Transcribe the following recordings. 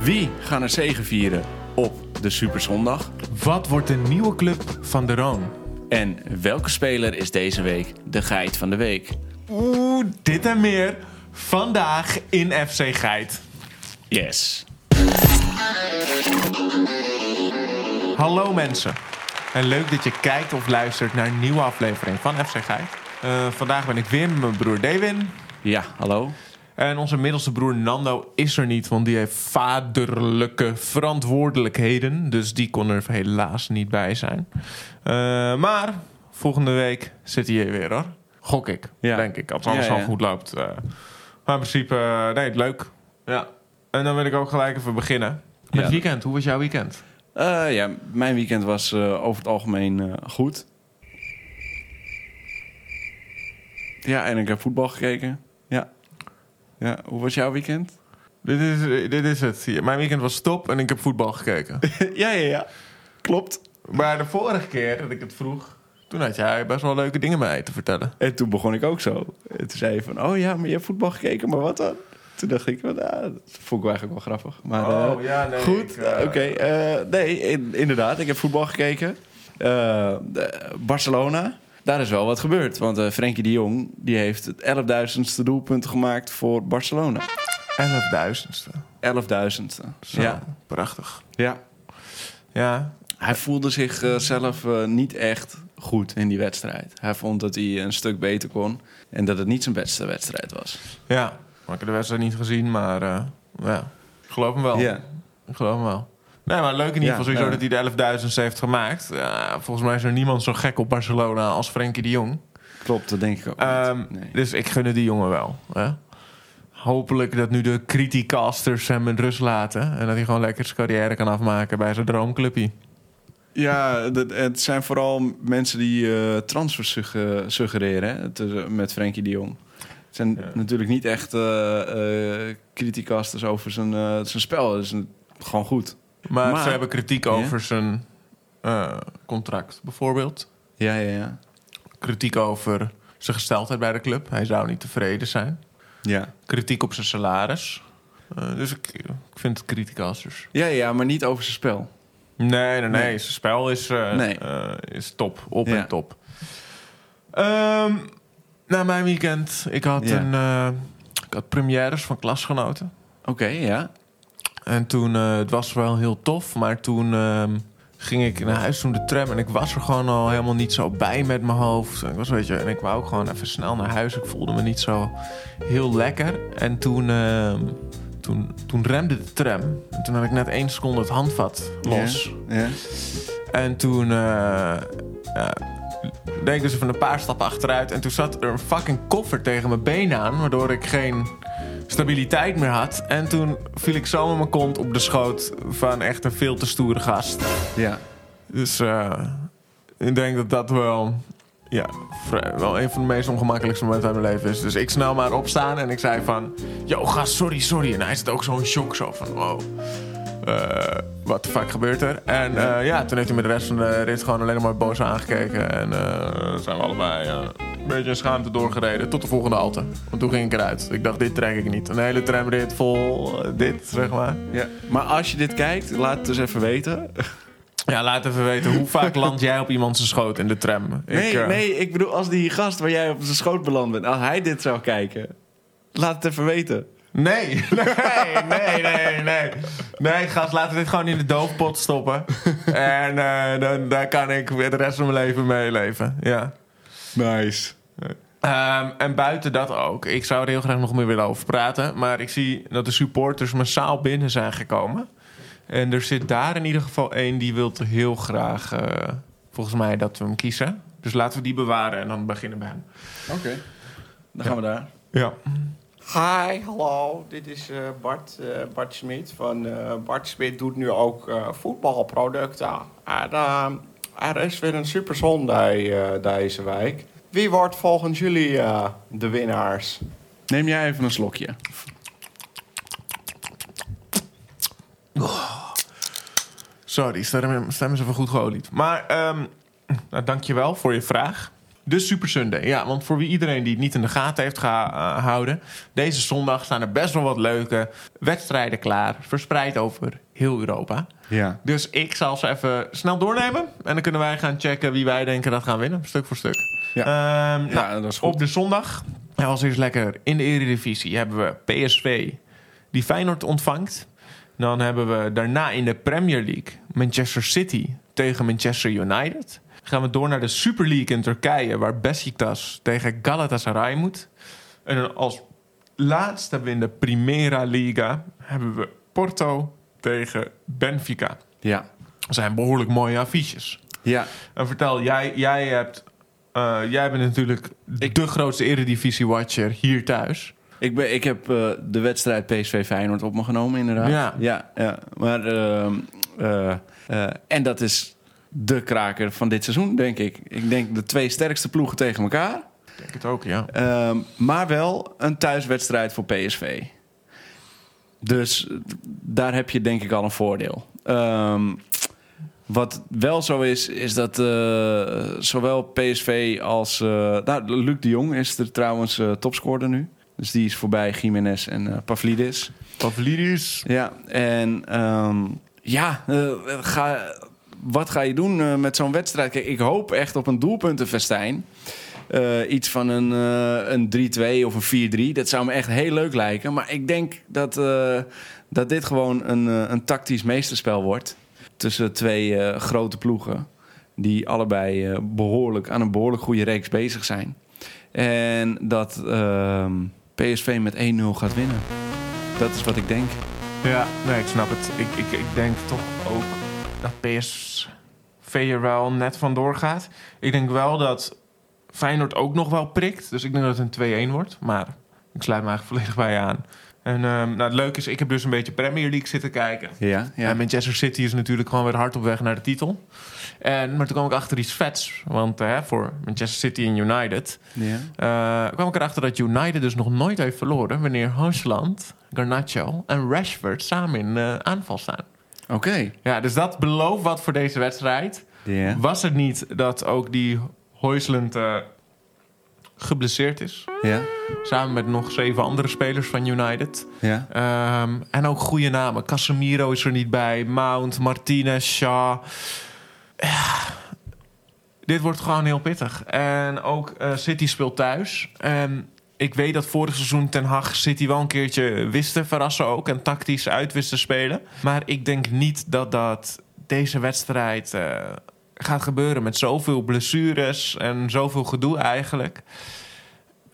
Wie gaan er zegen vieren op de Superzondag? Wat wordt de nieuwe club van de Roon? En welke speler is deze week de geit van de week? Oeh, dit en meer vandaag in FC Geit. Yes. Hallo mensen. En leuk dat je kijkt of luistert naar een nieuwe aflevering van FC Geit. Eh, vandaag ben ik weer met mijn broer Dewin. Ja, hallo. En onze middelste broer Nando is er niet, want die heeft vaderlijke verantwoordelijkheden. Dus die kon er helaas niet bij zijn. Eh, maar volgende week zit hij hier weer hoor. Gok ik, Ja. denk ik. Als alles Ja, al goed loopt. Eh, maar in principe, eh, nee, leuk. Ja. En dan wil ik ook gelijk even beginnen. Met het weekend. Hoe was jouw weekend? Ja, mijn weekend was over het algemeen goed. Ja, en ik heb voetbal gekeken. Ja. Ja, hoe was jouw weekend? Dit is, eh, dit is het. Mijn weekend was top en ik heb voetbal gekeken. ja, ja, ja. Klopt. maar de vorige keer dat ik het vroeg, toen had jij best wel leuke dingen mij te vertellen. En toen begon ik ook zo. En toen zei je van, oh ja, maar je hebt voetbal gekeken, maar wat dan? Toen dacht ik, ja, dat vond ik eigenlijk wel grappig. Maar, eh, Oh, ja, nee, Goed, eh, oké. eh, nee, in- inderdaad, ik heb voetbal gekeken. Eh, Barcelona, daar is wel wat gebeurd. Want eh Frenkie de Jong die heeft het 11.000ste doelpunt gemaakt voor Barcelona. 11.000ste. 11.000ste. Zo, Ja. prachtig. ja. Ja, Hij voelde zichzelf zelf eh, niet echt goed in die wedstrijd. Hij vond dat hij een stuk beter kon. En dat het niet zijn beste wedstrijd was. ja. Ik heb de wedstrijd niet gezien, maar eh, ja. ik geloof hem wel. Ja. Ik geloof hem wel. Nee, maar leuk in ieder Ja, geval sowieso ja. dat hij de 11.000ste heeft gemaakt. Ja, volgens mij is er niemand zo gek op Barcelona als Frenkie de Jong. Klopt, dat denk ik ook. Ehm. Nee. Dus ik gun het die jongen wel. Hè? Hopelijk dat nu de criticasters hem met rust laten. En dat hij gewoon lekker zijn carrière kan afmaken bij zijn droomclubje. Ja, dat- het zijn vooral mensen die eh transfers sugge- suggereren hè, tussen- met Frenkie de Jong. Het zijn Ja. natuurlijk niet echt eh eh criticasters over zijn, zijn spel. Het is een- gewoon goed. Maar, Maar- ze hebben kritiek Ja? over zijn eh, contract, bijvoorbeeld. Ja, ja, ja. Kritiek over zijn gesteldheid bij de club. Hij zou niet tevreden zijn. Ja, Kritiek op zijn salaris. Eh, dus ik, ik vind het criticasters. ja, ja maar niet over zijn spel. Nee, nee, nee. Nee. Zijn spel is, eh, Nee. is top. Op Ja. en top. Ehm na mijn weekend, ik had, Ja. een, ik had premières van klasgenoten. Oké, ja. En toen, eh, het was wel heel tof, maar toen ehm, ging ik naar huis toen de tram. En ik was er gewoon al helemaal niet zo bij met mijn hoofd. Ik was, weet je, en ik wou ook gewoon even snel naar huis. Ik voelde me niet zo heel lekker. En toen, ehm, toen, toen remde de tram. En toen had ik net één seconde het handvat los. En toen ik dus even een paar stappen achteruit. En toen zat er een fucking koffer tegen mijn been aan. Waardoor ik geen stabiliteit meer had. En toen viel ik zo met mijn kont op de schoot van echt een veel te stoere gast. ja. Dus eh, ik denk dat dat wel, ja, wel een van de meest ongemakkelijkste momenten uit mijn leven is. Dus ik snel maar opstaan en ik zei van... Yo, gast, sorry, sorry. En hij zit ook zo'n shock zo van... Wow, eh, wat de fuck gebeurt er? En eh, ja, toen heeft hij me de rest van de rit gewoon alleen maar boos aangekeken. En zijn we allebei een beetje schaamte doorgereden tot de volgende halte. Want toen ging ik eruit. Ik dacht, dit trek ik niet. Een hele tramrit vol eh, dit, zeg maar. ja. Maar als je dit kijkt, laat het dus even weten. Ja, laat even weten, hoe vaak land jij op iemand zijn schoot in de tram? Nee, ik, eh, nee, ik bedoel, als die gast waar jij op zijn schoot beland bent, als hij dit zou kijken, laat het even weten. Nee, nee, nee, nee, nee. Nee, gast, laten we dit gewoon in de doofpot stoppen. En eh, dan, daar kan ik weer de rest van mijn leven mee leven. Ja. Nice. Ehm, en buiten dat ook. Ik zou er heel graag nog meer willen over praten. Maar ik zie dat de supporters massaal binnen zijn gekomen. En er zit daar in ieder geval één die wil heel graag, eh, volgens mij, dat we hem kiezen. Dus laten we die bewaren en dan beginnen bij hem. Oké. Dan gaan we daar. Ja. Hi, hallo. Dit is eh, Bart, eh, Bart Smit. Van eh, Bart Smit doet nu ook eh, voetbalproducten. En, eh, er is weer een super zondag eh, deze week. Wie wordt volgens jullie eh, de winnaars? Neem jij even een slokje. Sorry, stem, stem is even goed geolied. Maar, ehm nou, dankjewel voor je vraag. De Super Sunday. Ja, want voor wie iedereen die het niet in de gaten heeft gehouden... deze zondag staan er best wel wat leuke wedstrijden klaar... verspreid over heel Europa. Ja. Dus ik zal ze even snel doornemen. En dan kunnen wij gaan checken wie wij denken dat gaan winnen. Stuk voor stuk. Ja. Ehm, Ja, nou, dat is goed. Op de zondag was eerst lekker in de Eredivisie. Hebben we PSV die Feyenoord ontvangt. Dan hebben we daarna in de Premier League Manchester City tegen Manchester United. Gaan we door naar de Super League in Turkije... waar Besiktas tegen Galatasaray moet. En als laatste hebben we in de Primera Liga... hebben we Porto tegen Benfica. Ja. Dat zijn behoorlijk mooie affiches. Ja. En vertel, jij, jij, hebt, eh, jij bent natuurlijk de grootste eredivisie-watcher hier thuis. Ik, ben, ik heb eh, de wedstrijd PSV Feyenoord op me genomen, inderdaad. Ja. ja, ja. Maar, ehm, eh, eh, en dat is de kraker van dit seizoen, denk ik. Ik denk de twee sterkste ploegen tegen elkaar. Ik denk het ook, ja. Ehm, maar wel een thuiswedstrijd voor PSV. Dus daar heb je denk ik al een voordeel. Ehm, wat wel zo is, is dat eh, zowel PSV als... eh, nou, Luc de Jong is er trouwens eh, topscorer nu. Dus die is voorbij Jiménez en Pavlidis. Pavlidis. Ja, en ehm, ja, ga, wat ga je doen eh, met zo'n wedstrijd? Kijk, ik hoop echt op een doelpuntenfestijn. Eh, iets van een, eh, een 3-2 of een 4-3. Dat zou me echt heel leuk lijken. Maar ik denk dat, dat dit gewoon een, een tactisch meesterspel wordt. Tussen twee grote ploegen. Die allebei eh, behoorlijk, aan een behoorlijk goede reeks bezig zijn. En dat ehm, PSV met 1-0 gaat winnen. Dat is wat ik denk. Ja, nee, ik snap het. Ik, ik, ik denk toch ook dat PSV er wel net van doorgaat. Ik denk wel dat Feyenoord ook nog wel prikt. Dus ik denk dat het een 2-1 wordt. Maar ik sluit me eigenlijk volledig bij je aan. En ehm, nou, het leuke is, ik heb dus een beetje Premier League zitten kijken. Ja, ja. En Manchester City is natuurlijk gewoon weer hard op weg naar de titel. En, maar toen kwam ik achter iets vets. Want voor Manchester City en United... ja. eh, kwam ik erachter dat United dus nog nooit heeft verloren... wanneer Haaland, Garnacho en Rashford samen in aanval staan. Oké. Ja, dus dat belooft wat voor deze wedstrijd. Ja. Was het niet dat ook die Hoysland eh, geblesseerd is? Ja. Samen met nog zeven andere spelers van United. Ja. Ehm, en ook goede namen. Casemiro is er niet bij. Mount, Martinez, Shaw. Dit wordt gewoon heel pittig. En ook eh, City speelt thuis. En ik weet dat vorig seizoen Ten Hag City wel een keertje wist te verrassen ook. En tactisch uit wist te spelen. Maar ik denk niet dat dat deze wedstrijd eh, gaat gebeuren. Met zoveel blessures en zoveel gedoe eigenlijk.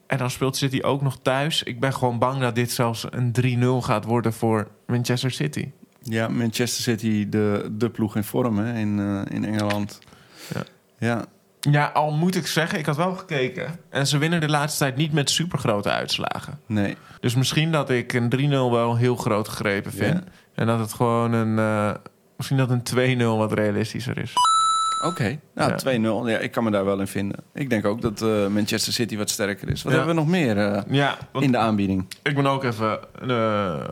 En dan speelt City ook nog thuis. Ik ben gewoon bang dat dit zelfs een 3-0 gaat worden voor Manchester City. Ja, Manchester City, de, de ploeg in vorm hè, in, eh, in Engeland. Ja. Ja. Ja, al moet ik zeggen, ik had wel gekeken. En ze winnen de laatste tijd niet met supergrote uitslagen. Nee. Dus misschien dat ik een 3-0 wel heel groot gegrepen vind. Ja. En dat het gewoon een... eh, misschien dat een 2-0 wat realistischer is. Oké. Nou, Ja. 2-0. Ja, ik kan me daar wel in vinden. Ik denk ook dat eh, Manchester City wat sterker is. Wat Ja. hebben we nog meer eh, Ja, in de aanbieding? ik ben ook even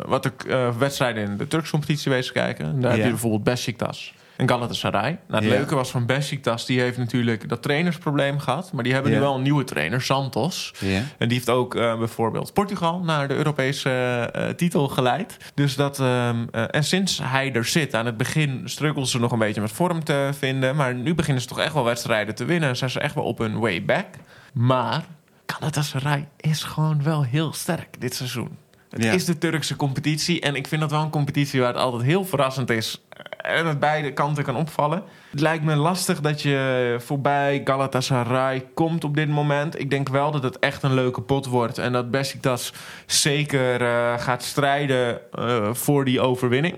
wat de wedstrijden in de Turkse competitie bezig kijken. Daar heb je bijvoorbeeld Besiktas en Galatasaray. Nou, het Ja. leuke was van Besiktas, die heeft natuurlijk dat trainersprobleem gehad. Maar die hebben Ja. nu wel een nieuwe trainer, Santos. Ja. En die heeft ook eh, bijvoorbeeld Portugal naar de Europese eh, eh, titel geleid. Dus dat, ehm, eh, en sinds hij er zit, aan het begin struggelden ze nog een beetje met vorm te vinden. Maar nu beginnen ze toch echt wel wedstrijden te winnen. Zijn ze echt wel op hun way back. Maar Galatasaray is gewoon wel heel sterk dit seizoen. Het Ja. is de Turkse competitie. En ik vind dat wel een competitie waar het altijd heel verrassend is. En het beide kanten kan opvallen. Het lijkt me lastig dat je voorbij Galatasaray komt op dit moment. Ik denk wel dat het echt een leuke pot wordt. En dat Besiktas zeker eh, gaat strijden eh, voor die overwinning.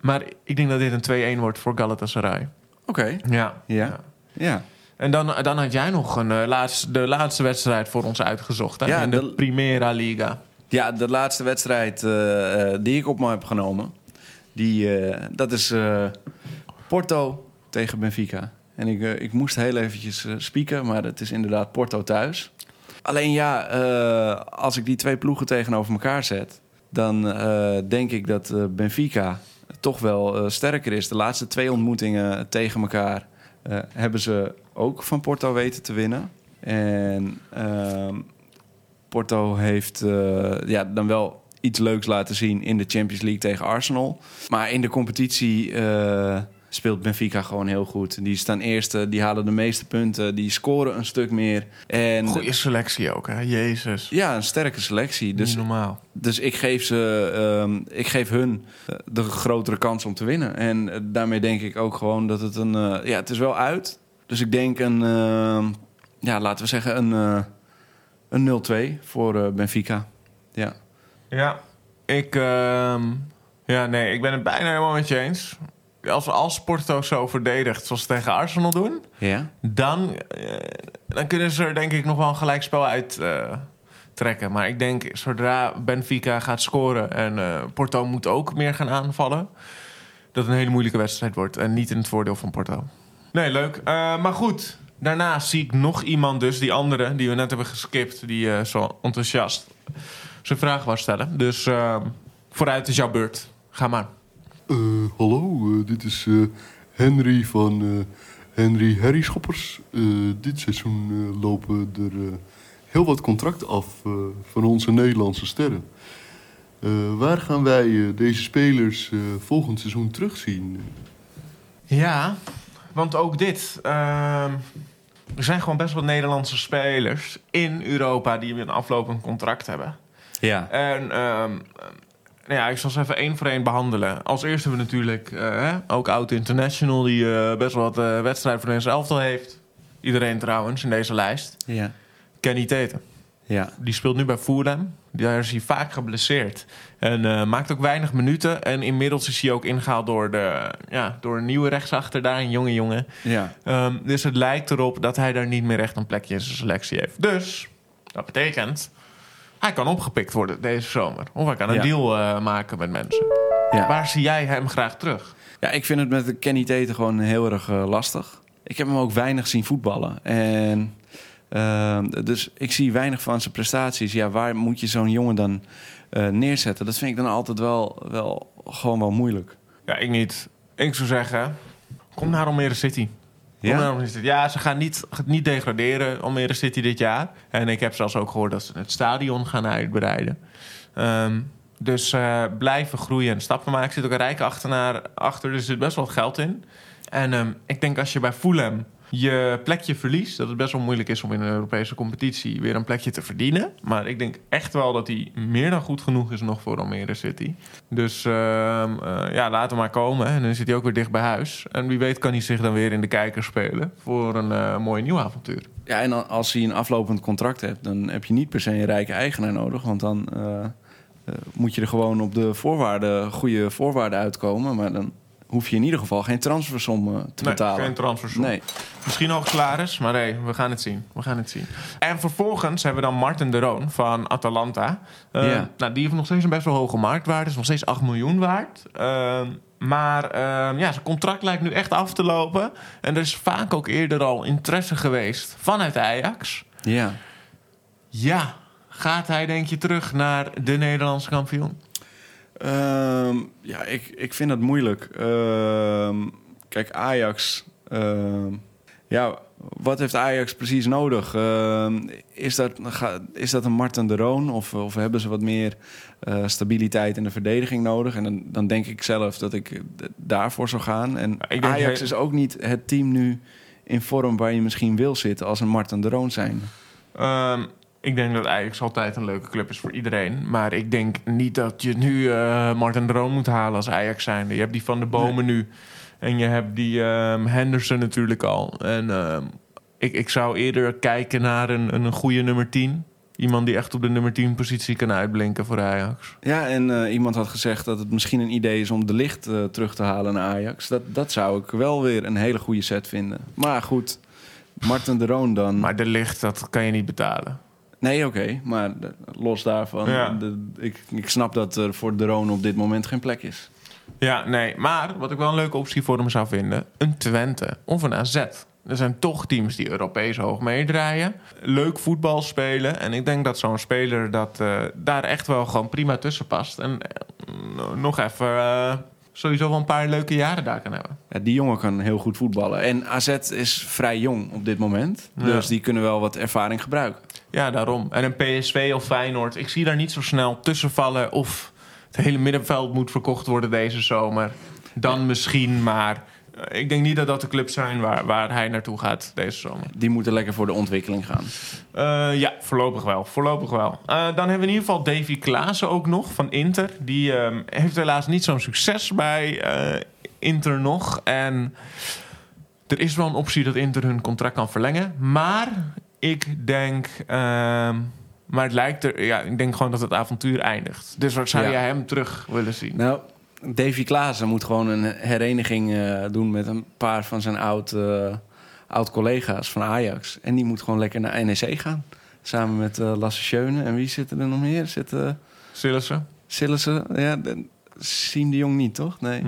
Maar ik denk dat dit een 2-1 wordt voor Galatasaray. Oké. Ja. Ja. Ja. En dan, dan had jij nog een, eh, laatste, de laatste wedstrijd voor ons uitgezocht. Hè? Ja, in de, de- Primera Liga. Ja, de laatste wedstrijd eh, eh, die ik op me heb genomen, die, eh, dat is eh, Porto tegen Benfica. En ik, eh, ik moest heel eventjes spieken, maar het is inderdaad Porto thuis. Alleen ja, als ik die twee ploegen tegenover elkaar zet, dan denk ik dat Benfica toch wel sterker is. De laatste twee ontmoetingen tegen elkaar hebben ze ook van Porto weten te winnen. En ehm, Porto heeft ja, dan wel iets leuks laten zien in de Champions League tegen Arsenal. Maar in de competitie eh, speelt Benfica gewoon heel goed. Die staan eerste, die halen de meeste punten, die scoren een stuk meer. En Goeie selectie ook, hè? Jezus. ja, een sterke selectie. Dus Dus, normaal. dus ik, geef ze, ehm, ik geef hun eh, de grotere kans om te winnen. En eh, daarmee denk ik ook gewoon dat het een... ja, het is wel uit. Dus ik denk een... ehm, ja, laten we zeggen een, een 0-2 voor Benfica. Ja. Ja, ik... ehm, ja, nee, ik ben het bijna helemaal met je eens. Als, als Porto zo verdedigt zoals ze tegen Arsenal doen... Ja? dan, eh, dan kunnen ze er denk ik nog wel een gelijkspel uit eh, trekken. Maar ik denk, zodra Benfica gaat scoren... en eh, Porto moet ook meer gaan aanvallen... dat het een hele moeilijke wedstrijd wordt. En niet in het voordeel van Porto. Nee, leuk. Eh, maar goed, daarnaast zie ik nog iemand dus... die andere, die we net hebben geskipt... die eh, zo enthousiast zijn vraag was stellen. Dus eh, vooruit is jouw beurt. Ga maar. Eh, hallo, eh, dit is Henry van Henry Harry Schoppers. Dit seizoen lopen er heel wat contracten af van onze Nederlandse sterren. Waar gaan wij deze spelers volgend seizoen terugzien? Ja, want ook dit. ehm, er zijn gewoon best wel Nederlandse spelers in Europa die een aflopend contract hebben. Ja. En ehm, nou ja, ik zal ze even één voor één behandelen. Als eerste hebben we natuurlijk eh, ook Oud International, die eh, best wel wat uh, wedstrijden voor Nederlands elftal heeft. Iedereen trouwens in deze lijst. Ja. Kenny Teten. Ja. Die speelt nu bij Fulham. Daar is hij vaak geblesseerd. En eh, maakt ook weinig minuten. En inmiddels is hij ook ingehaald door, de, ja, door een nieuwe rechtsachter daar, een jonge jongen. Ja. Ehm, dus het lijkt erop dat hij daar niet meer echt een plekje in zijn selectie heeft. Dus, dat betekent... Hij kan opgepikt worden deze zomer. Of hij kan een Ja. deal eh, maken met mensen. Ja. Waar zie jij hem graag terug? Ja, ik vind het met Kenny Teten gewoon heel erg eh, lastig. Ik heb hem ook weinig zien voetballen. En, ehm, dus ik zie weinig van zijn prestaties. Ja, waar moet je zo'n jongen dan eh, neerzetten? Dat vind ik dan altijd wel, wel gewoon wel moeilijk. Ja, ik niet. Ik zou zeggen, kom naar Almere City. Kom Ja? naar Almere City. Ja, ze gaan niet, niet degraderen, Almere City, dit jaar. En ik heb zelfs ook gehoord dat ze het stadion gaan uitbreiden. Ehm, dus eh, blijven groeien en stappen maken. Er zit ook een rijke achternaar achter, dus er zit best wel wat geld in. En ehm, ik denk als je bij Fulham je plekje verliest... dat het best wel moeilijk is om in een Europese competitie... weer een plekje te verdienen. Maar ik denk echt wel dat hij meer dan goed genoeg is nog voor Almere City. Dus ehm, eh, ja, laat hem maar komen. En dan zit hij ook weer dicht bij huis. En wie weet kan hij zich dan weer in de kijker spelen... voor een eh, mooi nieuw avontuur. Ja, en als hij een aflopend contract hebt, dan heb je niet per se een rijke eigenaar nodig. Want dan eh, moet je er gewoon op de voorwaarden, goede voorwaarden uitkomen. Maar dan hoef je in ieder geval geen transfersom eh, te Nee, betalen. geen transfersom. Nee. Misschien hoog salaris, maar nee, we gaan het zien. We gaan het zien. En vervolgens hebben we dan Martin de Roon van Atalanta. Ja. nou, die heeft nog steeds een best wel hoge marktwaarde. Is nog steeds 8 miljoen waard. Ehm, maar ehm, ja, zijn contract lijkt nu echt af te lopen. En er is vaak ook eerder al interesse geweest vanuit Ajax. Ja. Ja, gaat hij denk je terug naar de Nederlandse kampioen? Ehm, ja, ik, ik vind dat moeilijk. Ehm, kijk, Ajax. ehm, ja, wat heeft Ajax precies nodig? Is, dat, is dat een Marten de Roon? Of, of hebben ze wat meer eh, stabiliteit in de verdediging nodig? En dan, dan denk ik zelf dat ik daarvoor zou gaan. En Ajax hij- is ook niet het team nu in vorm waar je misschien wil zitten als een Marten de Roon zijn. Ik denk dat Ajax altijd een leuke club is voor iedereen. Maar ik denk niet dat je nu eh Martin de Roon moet halen als Ajax zijnde. Je hebt die van de bomen nu. En je hebt die ehm, Henderson natuurlijk al. En ehm, ik, ik zou eerder kijken naar een, een goede nummer 10. Iemand die echt op de nummer 10 positie kan uitblinken voor Ajax. Ja, en eh, iemand had gezegd dat het misschien een idee is om de licht eh, terug te halen naar Ajax. Dat, dat zou ik wel weer een hele goede set vinden. Maar goed, Martin de Roon dan. Maar de licht, dat kan je niet betalen. Nee, oké, maar los daarvan. Ja. de- ik, ik snap dat er voor de Roon op dit moment geen plek is. Ja, nee. Maar wat ik wel een leuke optie voor hem zou vinden... een Twente of een AZ. Er zijn toch teams die Europees hoog meedraaien. Leuk voetbal spelen. En ik denk dat zo'n speler dat, eh, daar echt wel gewoon prima tussen past. En eh, nog even eh, sowieso wel een paar leuke jaren daar kan hebben. Ja, die jongen kan heel goed voetballen. En AZ is vrij jong op dit moment. Ja. Dus die kunnen wel wat ervaring gebruiken. Ja, daarom. En een PSV of Feyenoord, ik zie daar niet zo snel tussen vallen of het hele middenveld moet verkocht worden deze zomer. Dan misschien, maar eh, ik denk niet dat dat de clubs zijn waar, waar hij naartoe gaat deze zomer. Die moeten lekker voor de ontwikkeling gaan. Eh, ja, voorlopig wel. Voorlopig wel. Eh, dan hebben we in ieder geval Davy Klaassen ook nog van Inter. Die ehm, heeft helaas niet zo'n succes bij Inter nog. En er is wel een optie dat Inter hun contract kan verlengen. Maar ik denk... ehm, maar het lijkt er... Ja, ik denk gewoon dat het avontuur eindigt. Dus waar zou Ja. jij hem terug willen zien? Nou, Davy Klaassen moet gewoon een hereniging eh, doen met een paar van zijn oud, eh, oud collega's van Ajax. En die moet gewoon lekker naar NEC gaan. Samen met eh, Lasse Schöne. En wie zitten er nog meer? Zit uh, Sillissen? Sillissen? Ja, de, Siem de Jong niet, toch? Nee,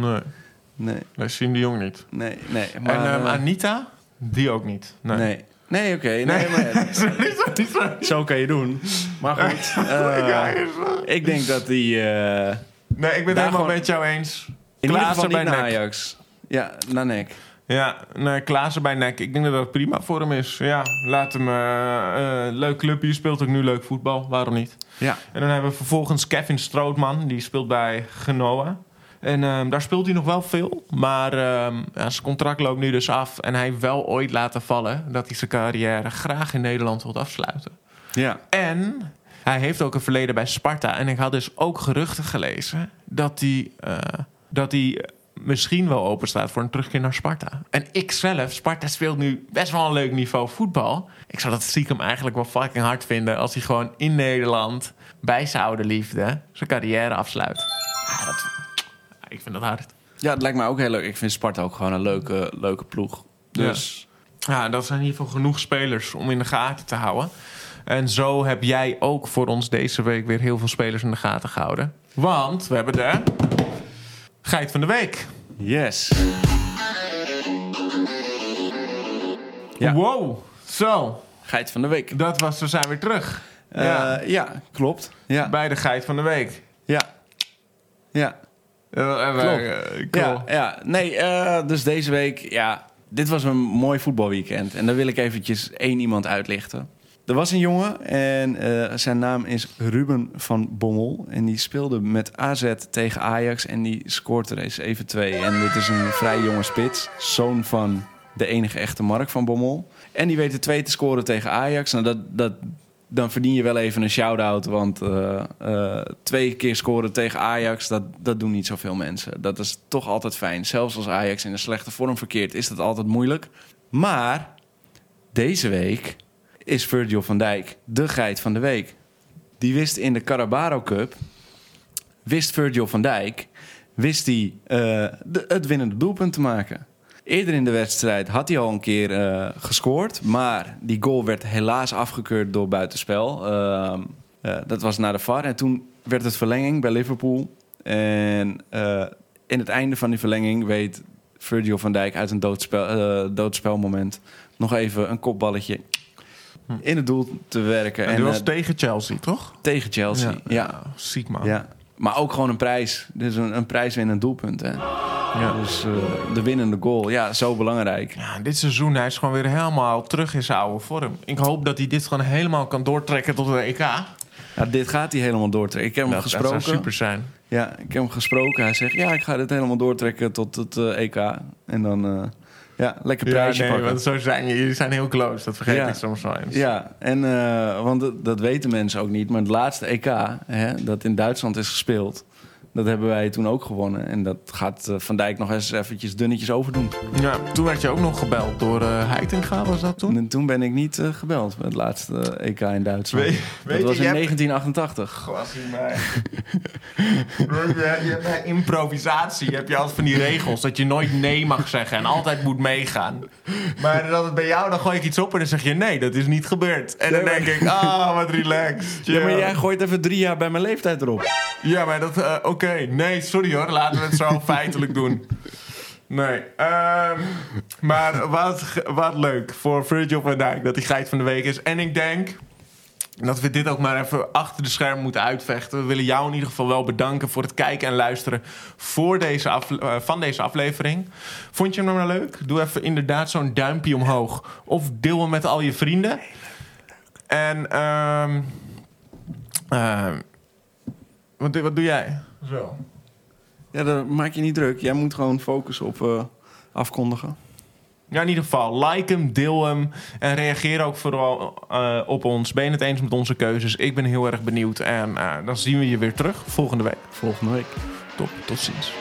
Nee, nee, zien de jong niet. nee. nee. Maar, en ehm, eh, Anita? Die ook niet. Nee. nee. Nee, oké. nee, Nee. maar- zo kan je doen. Maar goed, eh, ik denk dat die... eh, Nee, ik ben het helemaal met jou eens. in Klaassen bij NEC. Ajax. Ja, naar nek. Ja, nee, Klaassen bij NEC. Ik denk dat dat prima voor hem is. Ja, laat hem... eh, leuk clubje, speelt ook nu leuk voetbal. Waarom niet? Ja. En dan hebben we vervolgens Kevin Strootman. Die speelt bij Genoa. En ehm, daar speelt hij nog wel veel. Maar ehm, ja, zijn contract loopt nu dus af. En hij heeft wel ooit laten vallen... dat hij zijn carrière graag in Nederland wil afsluiten. Ja. En hij heeft ook een verleden bij Sparta. En ik had dus ook geruchten gelezen dat hij, eh, dat hij misschien wel open staat voor een terugkeer naar Sparta. En ik zelf, Sparta speelt nu best wel een leuk niveau voetbal. Ik zou dat stiekem eigenlijk wel fucking hard vinden als hij gewoon in Nederland bij zijn oude liefde zijn carrière afsluit. Ja, dat, ik vind dat hard. Ja, het lijkt mij ook heel leuk. Ik vind Sparta ook gewoon een leuke, leuke ploeg. Dus Ja, dat zijn in ieder geval genoeg spelers om in de gaten te houden. En zo heb jij ook voor ons deze week weer heel veel spelers in de gaten gehouden. Want we hebben de geit van de week. yes. Ja. Wow, zo. Geit van de week. Dat was, we zijn weer terug. Eh, ja, ja. klopt. Ja, bij de geit van de week. ja. Ja, Klopt. eh, cool. ja, ja. Nee, eh, dus deze week, ja, dit was een mooi voetbalweekend. En daar wil ik eventjes één iemand uitlichten. Er was een jongen en eh, zijn naam is Ruben van Bommel. En die speelde met AZ tegen Ajax en die scoort er eens even twee. En dit is een vrij jonge spits, zoon van de enige echte Mark van Bommel. En die weet er twee te scoren tegen Ajax. Nou, dat, dat, dan verdien je wel even een shout-out. Want eh, eh, twee keer scoren tegen Ajax, dat, dat doen niet zoveel mensen. Dat is toch altijd fijn. Zelfs als Ajax in een slechte vorm verkeert, is dat altijd moeilijk. Maar deze week is Virgil van Dijk de geit van de week. Die wist in de Carabao Cup, wist Virgil van Dijk, wist hij eh, het winnende doelpunt te maken. Eerder in de wedstrijd had hij al een keer eh, gescoord, maar die goal werd helaas afgekeurd door buitenspel. Ehm, eh, dat was na de VAR en toen werd het verlenging bij Liverpool. En eh, in het einde van die verlenging weet Virgil van Dijk uit een doodspel, doodspelmoment nog even een kopballetje in het doel te werken. En En, die was tegen Chelsea, toch? tegen Chelsea. Ja. Ziek, man. Ja. Maar ook gewoon een prijs. Dus een, een prijswinnend doelpunt. Hè. Ja. Dus eh, de winnende goal. Ja, zo belangrijk. Ja, dit seizoen hij is gewoon weer helemaal terug in zijn oude vorm. Ik hoop dat hij dit gewoon helemaal kan doortrekken tot de EK. Ja, dit gaat hij helemaal doortrekken. Ik heb hem Dat, dat gesproken. zou super zijn. Ja, ik heb hem gesproken. Hij zegt, ja, ik ga dit helemaal doortrekken tot het eh, EK. En dan, eh, ja, lekker Ja, prijsje nee, pakken. want zo zijn jullie zijn heel close. Dat vergeet Ja. ik soms wel eens. Ja, en, want dat, dat weten mensen ook niet. Maar het laatste EK, hè, dat in Duitsland is gespeeld... dat hebben wij toen ook gewonnen. En dat gaat eh, Van Dijk nog eens eventjes dunnetjes overdoen. Ja, toen werd je ook nog gebeld door eh Heitinga, was dat toen? En toen ben ik niet eh, gebeld met het laatste EK in Duitsland. Weet- weet dat was je, in je hebt- 1988. Was hij bij. je, je hebt bij improvisatie heb je altijd van die regels dat je nooit nee mag zeggen en altijd moet meegaan. Maar dat het bij jou, dan gooi ik iets op en dan zeg je nee, dat is niet gebeurd. En dan denk ik, ah, wat relaxed. Ja, maar jij gooit even drie jaar bij mijn leeftijd erop. Ja, maar dat... eh, Oké, nee, sorry hoor. Laten we het zo feitelijk doen. Nee. ehm, maar wat, wat leuk voor Virgil van Dijk dat hij geit van de week is. En ik denk dat we dit ook maar even achter de schermen moeten uitvechten. We willen jou in ieder geval wel bedanken voor het kijken en luisteren voor deze afle- eh, van deze aflevering. Vond je hem nou leuk? Doe even inderdaad zo'n duimpje omhoog. Of deel hem met al je vrienden. En ehm ehm, wat, wat doe jij? Zo. Ja, daar maak je niet druk. Jij moet gewoon focussen op eh, afkondigen. Ja, in ieder geval, like hem, deel hem en reageer ook vooral eh, op ons. Ben je het eens met onze keuzes? Ik ben heel erg benieuwd en eh, dan zien we je weer terug volgende week. Volgende week. Top, tot ziens.